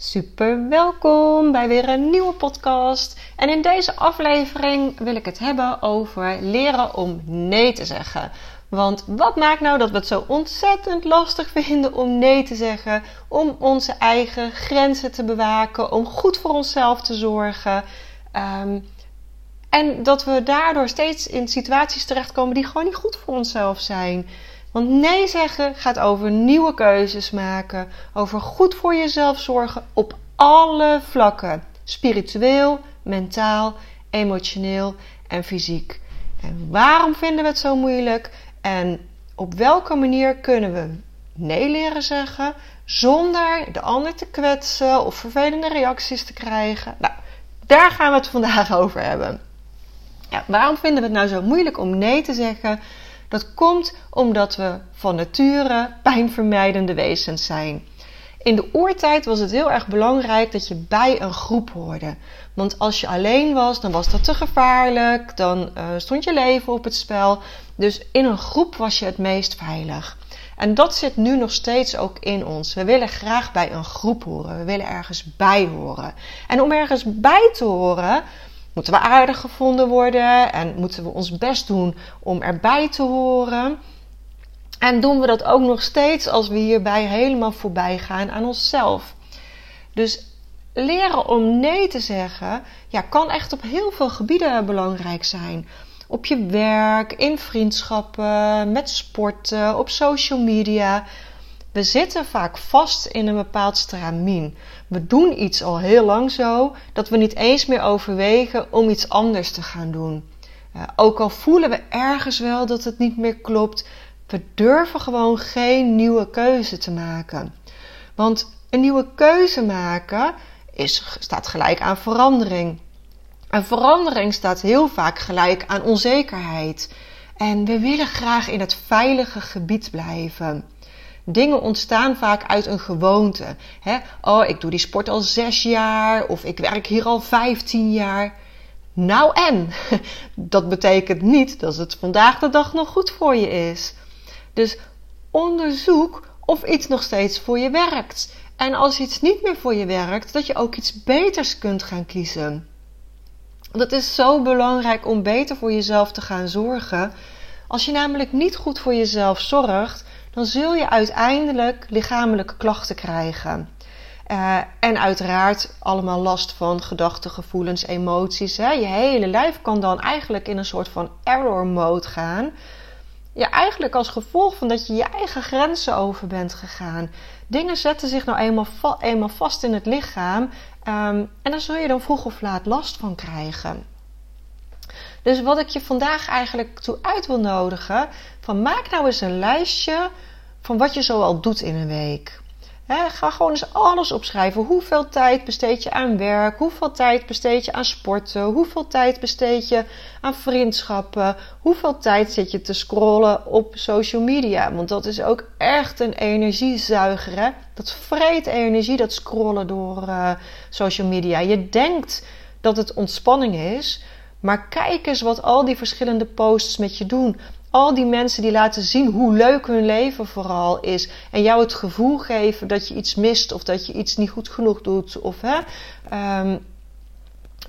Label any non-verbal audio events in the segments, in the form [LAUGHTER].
Super welkom bij weer een nieuwe podcast. En in deze aflevering wil ik het hebben over leren om nee te zeggen. Want wat maakt nou dat we het zo ontzettend lastig vinden om nee te zeggen? Om onze eigen grenzen te bewaken, om goed voor onszelf te zorgen. Um, en dat we daardoor steeds in situaties terechtkomen die gewoon niet goed voor onszelf zijn. Want nee zeggen gaat over nieuwe keuzes maken, over goed voor jezelf zorgen op alle vlakken: spiritueel, mentaal, emotioneel en fysiek. En waarom vinden we het zo moeilijk? En op welke manier kunnen we nee leren zeggen zonder de ander te kwetsen of vervelende reacties te krijgen? Nou, daar gaan we het vandaag [LAUGHS] over hebben. Ja, waarom vinden we het nou zo moeilijk om nee te zeggen? Dat komt omdat we van nature pijnvermijdende wezens zijn. In de oertijd was het heel erg belangrijk dat je bij een groep hoorde. Want als je alleen was, dan was dat te gevaarlijk, dan uh, stond je leven op het spel. Dus in een groep was je het meest veilig. En dat zit nu nog steeds ook in ons. We willen graag bij een groep horen. We willen ergens bij horen. En om ergens bij te horen, moeten we aardig gevonden worden en moeten we ons best doen om erbij te horen. En doen we dat ook nog steeds als we hierbij helemaal voorbij gaan aan onszelf. Dus leren om nee te zeggen, ja, kan echt op heel veel gebieden belangrijk zijn. Op je werk, in vriendschappen, met sporten, op social media. We zitten vaak vast in een bepaald stramien. We doen iets al heel lang zo dat we niet eens meer overwegen om iets anders te gaan doen. Ook al voelen we ergens wel dat het niet meer klopt, we durven gewoon geen nieuwe keuze te maken. Want een nieuwe keuze maken is, staat gelijk aan verandering. En verandering staat heel vaak gelijk aan onzekerheid. En we willen graag in het veilige gebied blijven. Dingen ontstaan vaak uit een gewoonte. Hè? Oh, ik doe die sport al zes jaar of ik werk hier al vijftien jaar. Nou en, [LAUGHS] dat betekent niet dat het vandaag de dag nog goed voor je is. Dus onderzoek of iets nog steeds voor je werkt. En als iets niet meer voor je werkt, dat je ook iets beters kunt gaan kiezen. Dat is zo belangrijk om beter voor jezelf te gaan zorgen. Als je namelijk niet goed voor jezelf zorgt, dan zul je uiteindelijk lichamelijke klachten krijgen. Uh, en uiteraard allemaal last van gedachten, gevoelens, emoties. Je hele lijf kan dan eigenlijk in een soort van error mode gaan. Ja, eigenlijk als gevolg van dat je je eigen grenzen over bent gegaan. Dingen zetten zich nou eenmaal, eenmaal vast in het lichaam. Um, en daar zul je dan vroeg of laat last van krijgen. Dus wat ik je vandaag eigenlijk toe uit wil nodigen: van maak nou eens een lijstje van wat je zoal doet in een week. ga gewoon eens alles opschrijven. Hoeveel tijd besteed je aan werk? Hoeveel tijd besteed je aan sporten? Hoeveel tijd besteed je aan vriendschappen? Hoeveel tijd zit je te scrollen op social media? Want dat is ook echt een energiezuiger. Hè? Dat vreet energie, dat scrollen door uh, social media. Je denkt dat het ontspanning is. Maar kijk eens wat al die verschillende posts met je doen al die mensen die laten zien hoe leuk hun leven vooral is. En jou het gevoel geven dat je iets mist of dat je iets niet goed genoeg doet. Of, hè, um,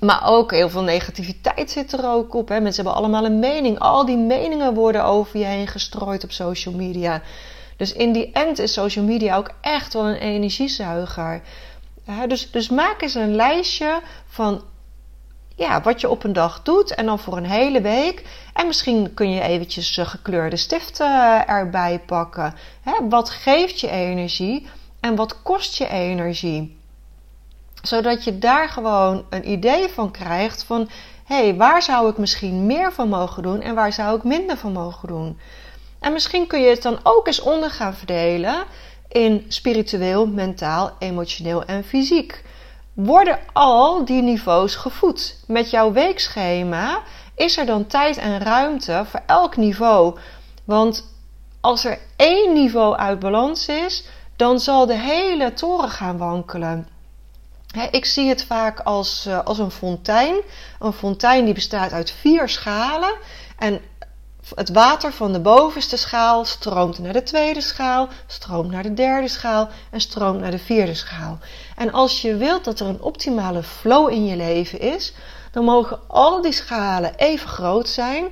maar ook heel veel negativiteit zit er ook op. Hè. Mensen hebben allemaal een mening. Al die meningen worden over je heen gestrooid op social media. Dus in die end is social media ook echt wel een energiezuiger. dus, dus maak eens een lijstje van ja, wat je op een dag doet en dan voor een hele week. En misschien kun je eventjes uh, gekleurde stiften uh, erbij pakken. Hè, wat geeft je energie en wat kost je energie? Zodat je daar gewoon een idee van krijgt van... hé, hey, waar zou ik misschien meer van mogen doen en waar zou ik minder van mogen doen? En misschien kun je het dan ook eens onder gaan verdelen in spiritueel, mentaal, emotioneel en fysiek. Worden al die niveaus gevoed? Met jouw weekschema is er dan tijd en ruimte voor elk niveau. Want als er één niveau uit balans is, dan zal de hele toren gaan wankelen. ik zie het vaak als, eh, als een fontein. Een fontein die bestaat uit vier schalen. En het water van de bovenste schaal stroomt naar de tweede schaal, stroomt naar de derde schaal en stroomt naar de vierde schaal. En als je wilt dat er een optimale flow in je leven is, dan mogen al die schalen even groot zijn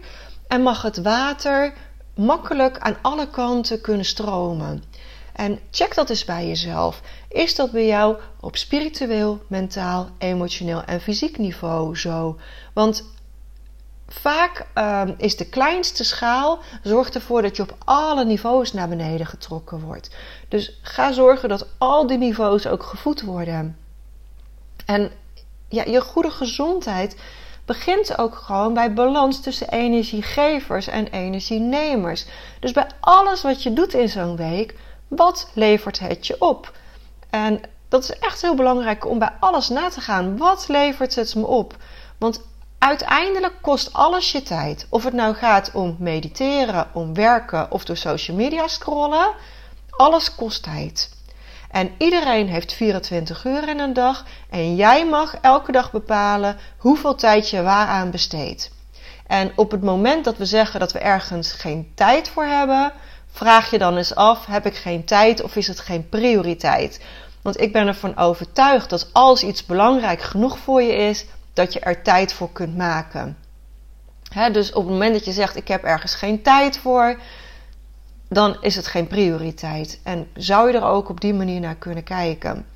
en mag het water makkelijk aan alle kanten kunnen stromen. En check dat eens bij jezelf. Is dat bij jou op spiritueel, mentaal, emotioneel en fysiek niveau zo? Want vaak uh, is de kleinste schaal zorgt ervoor dat je op alle niveaus naar beneden getrokken wordt. Dus ga zorgen dat al die niveaus ook gevoed worden. En ja, je goede gezondheid begint ook gewoon bij balans tussen energiegevers en energienemers. Dus bij alles wat je doet in zo'n week, wat levert het je op? En dat is echt heel belangrijk om bij alles na te gaan. Wat levert het me op? Want uiteindelijk kost alles je tijd. Of het nou gaat om mediteren, om werken of door social media scrollen. Alles kost tijd. En iedereen heeft 24 uur in een dag en jij mag elke dag bepalen hoeveel tijd je waaraan besteedt. En op het moment dat we zeggen dat we ergens geen tijd voor hebben, vraag je dan eens af: heb ik geen tijd of is het geen prioriteit? Want ik ben ervan overtuigd dat als iets belangrijk genoeg voor je is, dat je er tijd voor kunt maken. dus op het moment dat je zegt: ik heb ergens geen tijd voor, dan is het geen prioriteit. En zou je er ook op die manier naar kunnen kijken.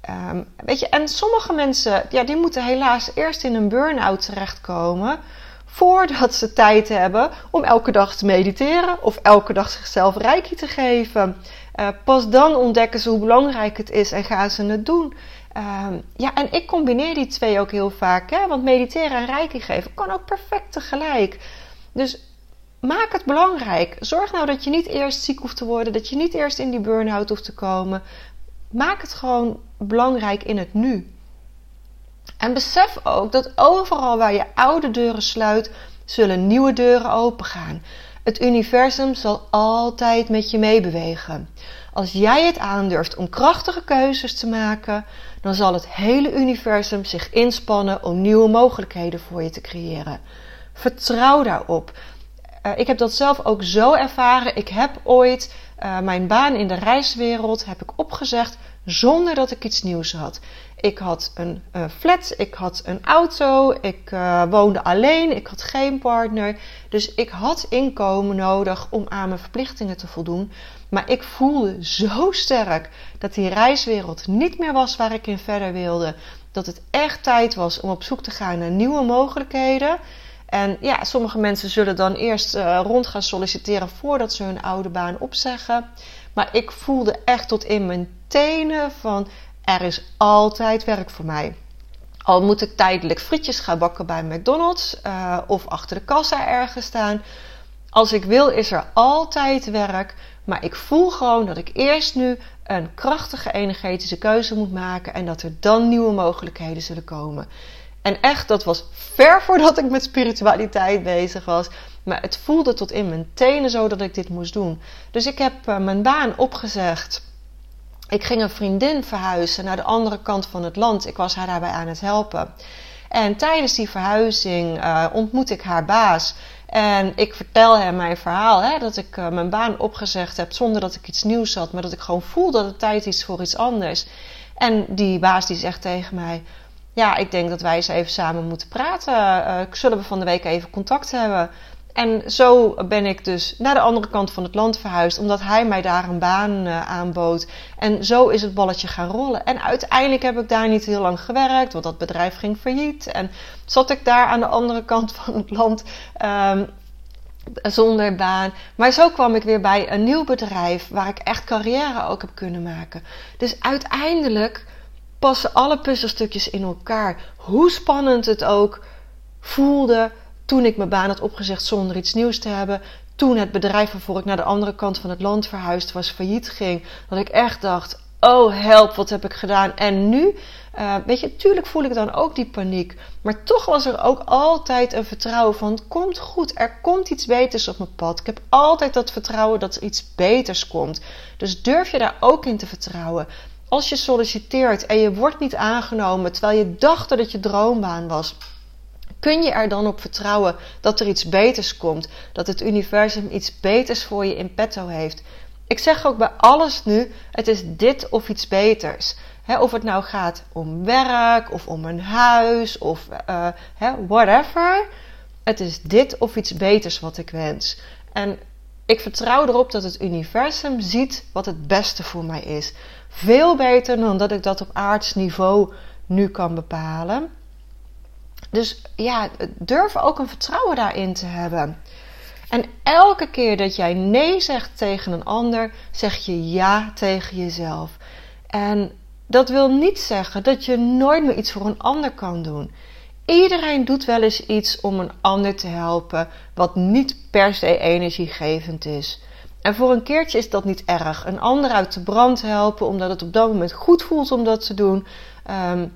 Ehm, weet je, en sommige mensen, ja, die moeten helaas eerst in een burn-out terechtkomen. Voordat ze tijd hebben om elke dag te mediteren of elke dag zichzelf reiki te geven. Uh, pas dan ontdekken ze hoe belangrijk het is en gaan ze het doen. Ehm, ja, en ik combineer die twee ook heel vaak. Hè? Want mediteren en reiki geven kan ook perfect tegelijk. Dus maak het belangrijk. Zorg nou dat je niet eerst ziek hoeft te worden, dat je niet eerst in die burn-out hoeft te komen. Maak het gewoon belangrijk in het nu. En besef ook dat overal waar je oude deuren sluit, zullen nieuwe deuren opengaan. Het universum zal altijd met je meebewegen. Als jij het aandurft om krachtige keuzes te maken, dan zal het hele universum zich inspannen om nieuwe mogelijkheden voor je te creëren. Vertrouw daarop. Uh, ik heb dat zelf ook zo ervaren. Ik heb ooit uh, mijn baan in de reiswereld heb ik opgezegd zonder dat ik iets nieuws had. Ik had een uh, flat, ik had een auto, ik woonde alleen, ik had geen partner. Dus ik had inkomen nodig om aan mijn verplichtingen te voldoen. Maar ik voelde zo sterk dat die reiswereld niet meer was waar ik in verder wilde. Dat het echt tijd was om op zoek te gaan naar nieuwe mogelijkheden. En ja, sommige mensen zullen dan eerst uh, rond gaan solliciteren voordat ze hun oude baan opzeggen. Maar ik voelde echt tot in mijn tenen van er is altijd werk voor mij. Al moet ik tijdelijk frietjes gaan bakken bij McDonald's uh, of achter de kassa ergens staan. Als ik wil is er altijd werk. Maar ik voel gewoon dat ik eerst nu een krachtige energetische keuze moet maken en dat er dan nieuwe mogelijkheden zullen komen. En echt, dat was ver voordat ik met spiritualiteit bezig was. Maar het voelde tot in mijn tenen zo dat ik dit moest doen. Dus ik heb uh, mijn baan opgezegd. Ik ging een vriendin verhuizen naar de andere kant van het land. Ik was haar daarbij aan het helpen. En tijdens die verhuizing uh, ontmoet ik haar baas. En ik vertel hem mijn verhaal, hè, dat ik uh, mijn baan opgezegd heb zonder dat ik iets nieuws had, maar dat ik gewoon voel dat het tijd is voor iets anders. En die baas die zegt tegen mij: Ja, ik denk dat wij eens even samen moeten praten. Uh, zullen we van de week even contact hebben? En zo ben ik dus naar de andere kant van het land verhuisd, omdat hij mij daar een baan uh, aanbood. En zo is het balletje gaan rollen. En uiteindelijk heb ik daar niet heel lang gewerkt, want dat bedrijf ging failliet. En zat ik daar aan de andere kant [LAUGHS] van het land um, zonder baan. Maar zo kwam ik weer bij een nieuw bedrijf waar ik echt carrière ook heb kunnen maken. Dus uiteindelijk passen alle puzzelstukjes in elkaar. Hoe spannend het ook voelde toen ik mijn baan had opgezegd zonder iets nieuws te hebben. toen het bedrijf waarvoor ik naar de andere kant van het land verhuisd was failliet ging. Dat ik echt dacht: oh help, wat heb ik gedaan? En nu, uh, weet je, tuurlijk voel ik dan ook die paniek. Maar toch was er ook altijd een vertrouwen van: het komt goed, er komt iets beters op mijn pad. Ik heb altijd dat vertrouwen dat er iets beters komt. Dus durf je daar ook in te vertrouwen. Als je solliciteert en je wordt niet aangenomen terwijl je dacht dat het je droombaan was, kun je er dan op vertrouwen dat er iets beters komt? Dat het universum iets beters voor je in petto heeft? Ik zeg ook bij alles nu: het is dit of iets beters. of het nou gaat om werk of om een huis of uh, whatever. Het is dit of iets beters wat ik wens. En ik vertrouw erop dat het universum ziet wat het beste voor mij is. Veel beter dan dat ik dat op aards niveau nu kan bepalen. Dus ja, durf ook een vertrouwen daarin te hebben. En elke keer dat jij nee zegt tegen een ander, zeg je ja tegen jezelf. En dat wil niet zeggen dat je nooit meer iets voor een ander kan doen. Iedereen doet wel eens iets om een ander te helpen, wat niet per se energiegevend is. En voor een keertje is dat niet erg. Een ander uit de brand helpen, omdat het op dat moment goed voelt om dat te doen, um,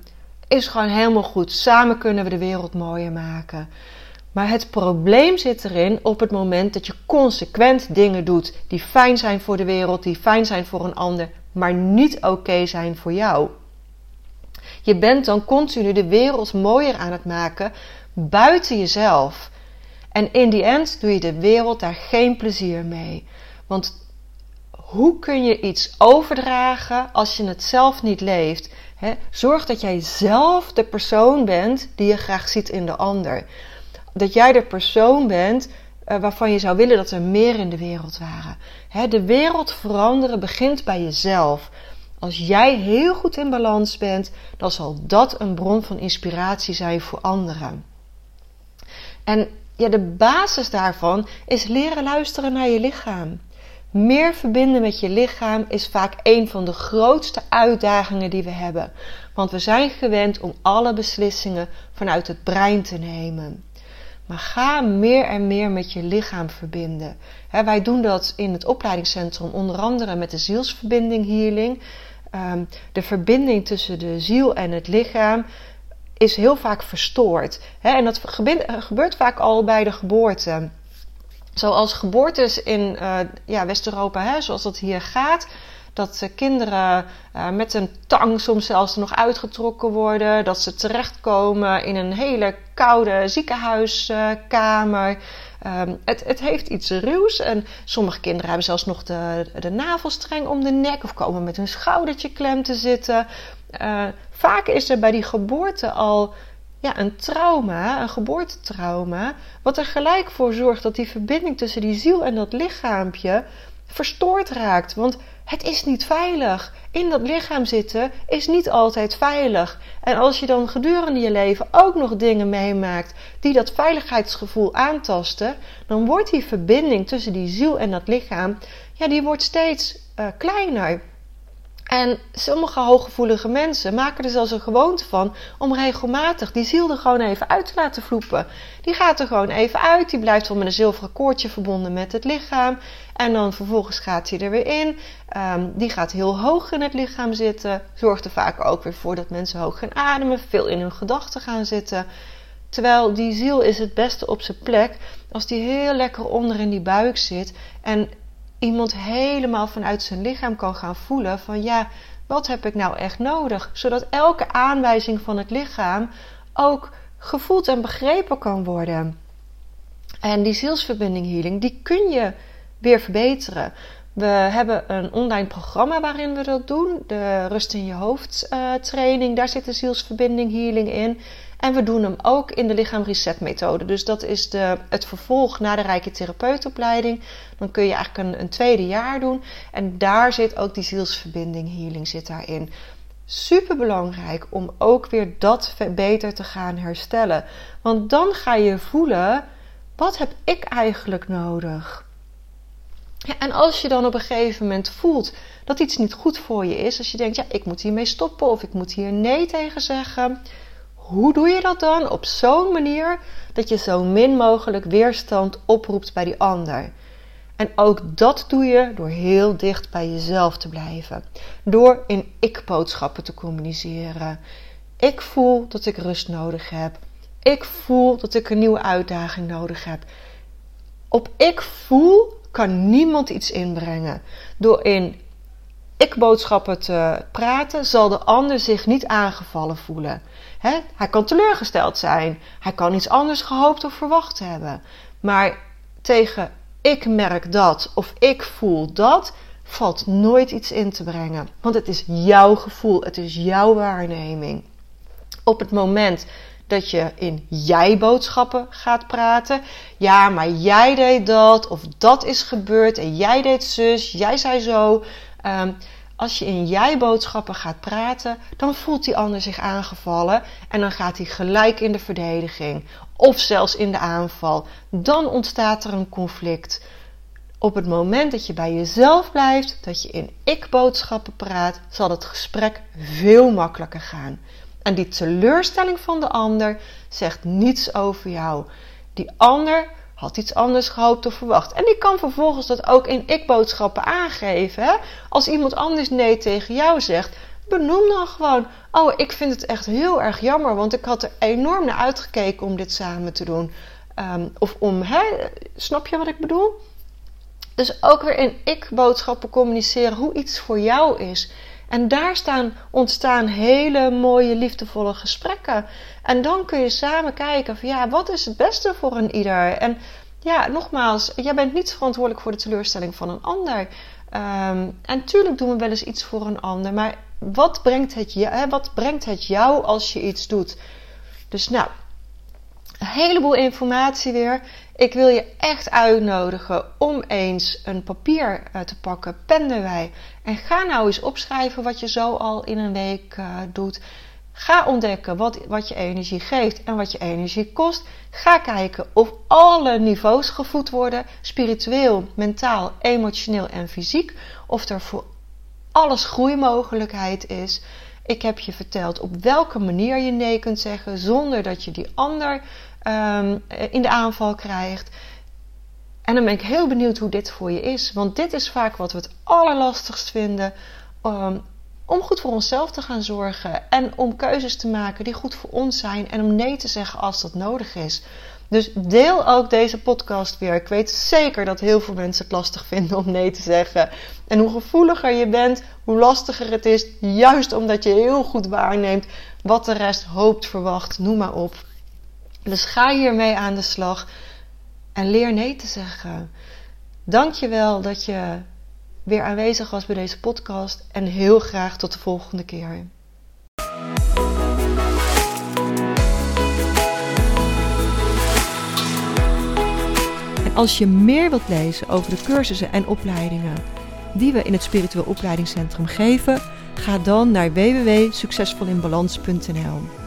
is gewoon helemaal goed. Samen kunnen we de wereld mooier maken. Maar het probleem zit erin op het moment dat je consequent dingen doet die fijn zijn voor de wereld, die fijn zijn voor een ander, maar niet oké zijn voor jou. Je bent dan continu de wereld mooier aan het maken buiten jezelf. En in die end doe je de wereld daar geen plezier mee. Want hoe kun je iets overdragen als je het zelf niet leeft? Zorg dat jij zelf de persoon bent die je graag ziet in de ander. Dat jij de persoon bent uh, waarvan je zou willen dat er meer in de wereld waren. de wereld veranderen begint bij jezelf. Als jij heel goed in balans bent, dan zal dat een bron van inspiratie zijn voor anderen. En ja, de basis daarvan is leren luisteren naar je lichaam. Meer verbinden met je lichaam is vaak een van de grootste uitdagingen die we hebben. Want we zijn gewend om alle beslissingen vanuit het brein te nemen. Maar ga meer en meer met je lichaam verbinden. wij doen dat in het opleidingscentrum onder andere met de zielsverbinding healing. Ehm, de verbinding tussen de ziel en het lichaam is heel vaak verstoord. en dat gebeurt vaak al bij de geboorte. Zoals geboortes in uh, ja, West-Europa, zoals dat hier gaat. Dat kinderen uh, met een tang soms zelfs nog uitgetrokken worden. Dat ze terechtkomen in een hele koude ziekenhuiskamer. Um, het, het, heeft iets ruws. En sommige kinderen hebben zelfs nog de, de navelstreng om de nek. Of komen met hun schoudertje klem te zitten. vaak is er bij die geboorte al ja, een trauma, een geboortetrauma, wat er gelijk voor zorgt dat die verbinding tussen die ziel en dat lichaampje verstoord raakt. Want het is niet veilig. In dat lichaam zitten is niet altijd veilig. En als je dan gedurende je leven ook nog dingen meemaakt die dat veiligheidsgevoel aantasten, dan wordt die verbinding tussen die ziel en dat lichaam, ja, die wordt steeds uh, kleiner. En sommige hooggevoelige mensen maken er zelfs een gewoonte van om regelmatig die ziel er gewoon even uit te laten vloepen. Die gaat er gewoon even uit, die blijft wel met een zilveren koordje verbonden met het lichaam. En dan vervolgens gaat hij er weer in. Um, die gaat heel hoog in het lichaam zitten. Zorgt er vaak ook weer voor dat mensen hoog gaan ademen, veel in hun gedachten gaan zitten. Terwijl die ziel is het beste op zijn plek als die heel lekker onder in die buik zit en iemand helemaal vanuit zijn lichaam kan gaan voelen van ja, wat heb ik nou echt nodig? Zodat elke aanwijzing van het lichaam ook gevoeld en begrepen kan worden. En die zielsverbinding healing, die kun je weer verbeteren. We hebben een online programma waarin we dat doen. De Rust in je hoofd uh, training. Daar zit de zielsverbinding healing in. En we doen hem ook in de lichaam reset methode. Dus dat is de, het vervolg na de rijke therapeutopleiding. Dan kun je eigenlijk een, een tweede jaar doen. En daar zit ook die zielsverbinding healing zit daarin. Super belangrijk om ook weer dat beter te gaan herstellen. Want dan ga je voelen: wat heb ik eigenlijk nodig? Ja, en als je dan op een gegeven moment voelt dat iets niet goed voor je is, als je denkt, ja, ik moet hiermee stoppen of ik moet hier nee tegen zeggen, hoe doe je dat dan? Op zo'n manier dat je zo min mogelijk weerstand oproept bij die ander. En ook dat doe je door heel dicht bij jezelf te blijven. Door in ik-boodschappen te communiceren. Ik voel dat ik rust nodig heb. Ik voel dat ik een nieuwe uitdaging nodig heb. Op ik voel kan niemand iets inbrengen. Door in ik-boodschappen te praten, zal de ander zich niet aangevallen voelen. hij kan teleurgesteld zijn. Hij kan iets anders gehoopt of verwacht hebben. Maar tegen ik merk dat of ik voel dat, valt nooit iets in te brengen. Want het is jouw gevoel, het is jouw waarneming. Op het moment dat je in jij-boodschappen gaat praten. Ja, maar jij deed dat, of dat is gebeurd, en jij deed zus, jij zei zo. Um, als je in jij-boodschappen gaat praten, dan voelt die ander zich aangevallen en dan gaat hij gelijk in de verdediging of zelfs in de aanval. Dan ontstaat er een conflict. Op het moment dat je bij jezelf blijft, dat je in ik-boodschappen praat, zal het gesprek veel makkelijker gaan. En die teleurstelling van de ander zegt niets over jou. Die ander had iets anders gehoopt of verwacht. En die kan vervolgens dat ook in ik-boodschappen aangeven. Als iemand anders nee tegen jou zegt, benoem dan gewoon: Oh, ik vind het echt heel erg jammer, want ik had er enorm naar uitgekeken om dit samen te doen. Ehm, of om, hè? snap je wat ik bedoel? Dus ook weer in ik-boodschappen communiceren hoe iets voor jou is. En daar staan, ontstaan hele mooie, liefdevolle gesprekken. En dan kun je samen kijken van ja, wat is het beste voor een ieder? En ja, nogmaals, jij bent niet verantwoordelijk voor de teleurstelling van een ander. Um, en tuurlijk doen we wel eens iets voor een ander, maar wat brengt het, wat brengt het jou als je iets doet? Dus nou, een heleboel informatie weer. Ik wil je echt uitnodigen om eens een papier uh, te pakken, pen erbij. En ga nou eens opschrijven wat je zo al in een week uh, doet. Ga ontdekken wat, wat je energie geeft en wat je energie kost. Ga kijken of alle niveaus gevoed worden: spiritueel, mentaal, emotioneel en fysiek. Of er voor alles groeimogelijkheid is. Ik heb je verteld op welke manier je nee kunt zeggen zonder dat je die ander um, in de aanval krijgt. En dan ben ik heel benieuwd hoe dit voor je is. Want dit is vaak wat we het allerlastigst vinden. Um, om goed voor onszelf te gaan zorgen. En om keuzes te maken die goed voor ons zijn. En om nee te zeggen als dat nodig is. Dus deel ook deze podcast weer. Ik weet zeker dat heel veel mensen het lastig vinden om nee te zeggen. En hoe gevoeliger je bent, hoe lastiger het is. Juist omdat je heel goed waarneemt wat de rest hoopt, verwacht, noem maar op. Dus ga hiermee aan de slag en leer nee te zeggen. Dank je wel dat je weer aanwezig was bij deze podcast en heel graag tot de volgende keer. En als je meer wilt lezen over de cursussen en opleidingen die we in het Spiritueel Opleidingscentrum geven, ga dan naar www.succesvolinbalans.nl.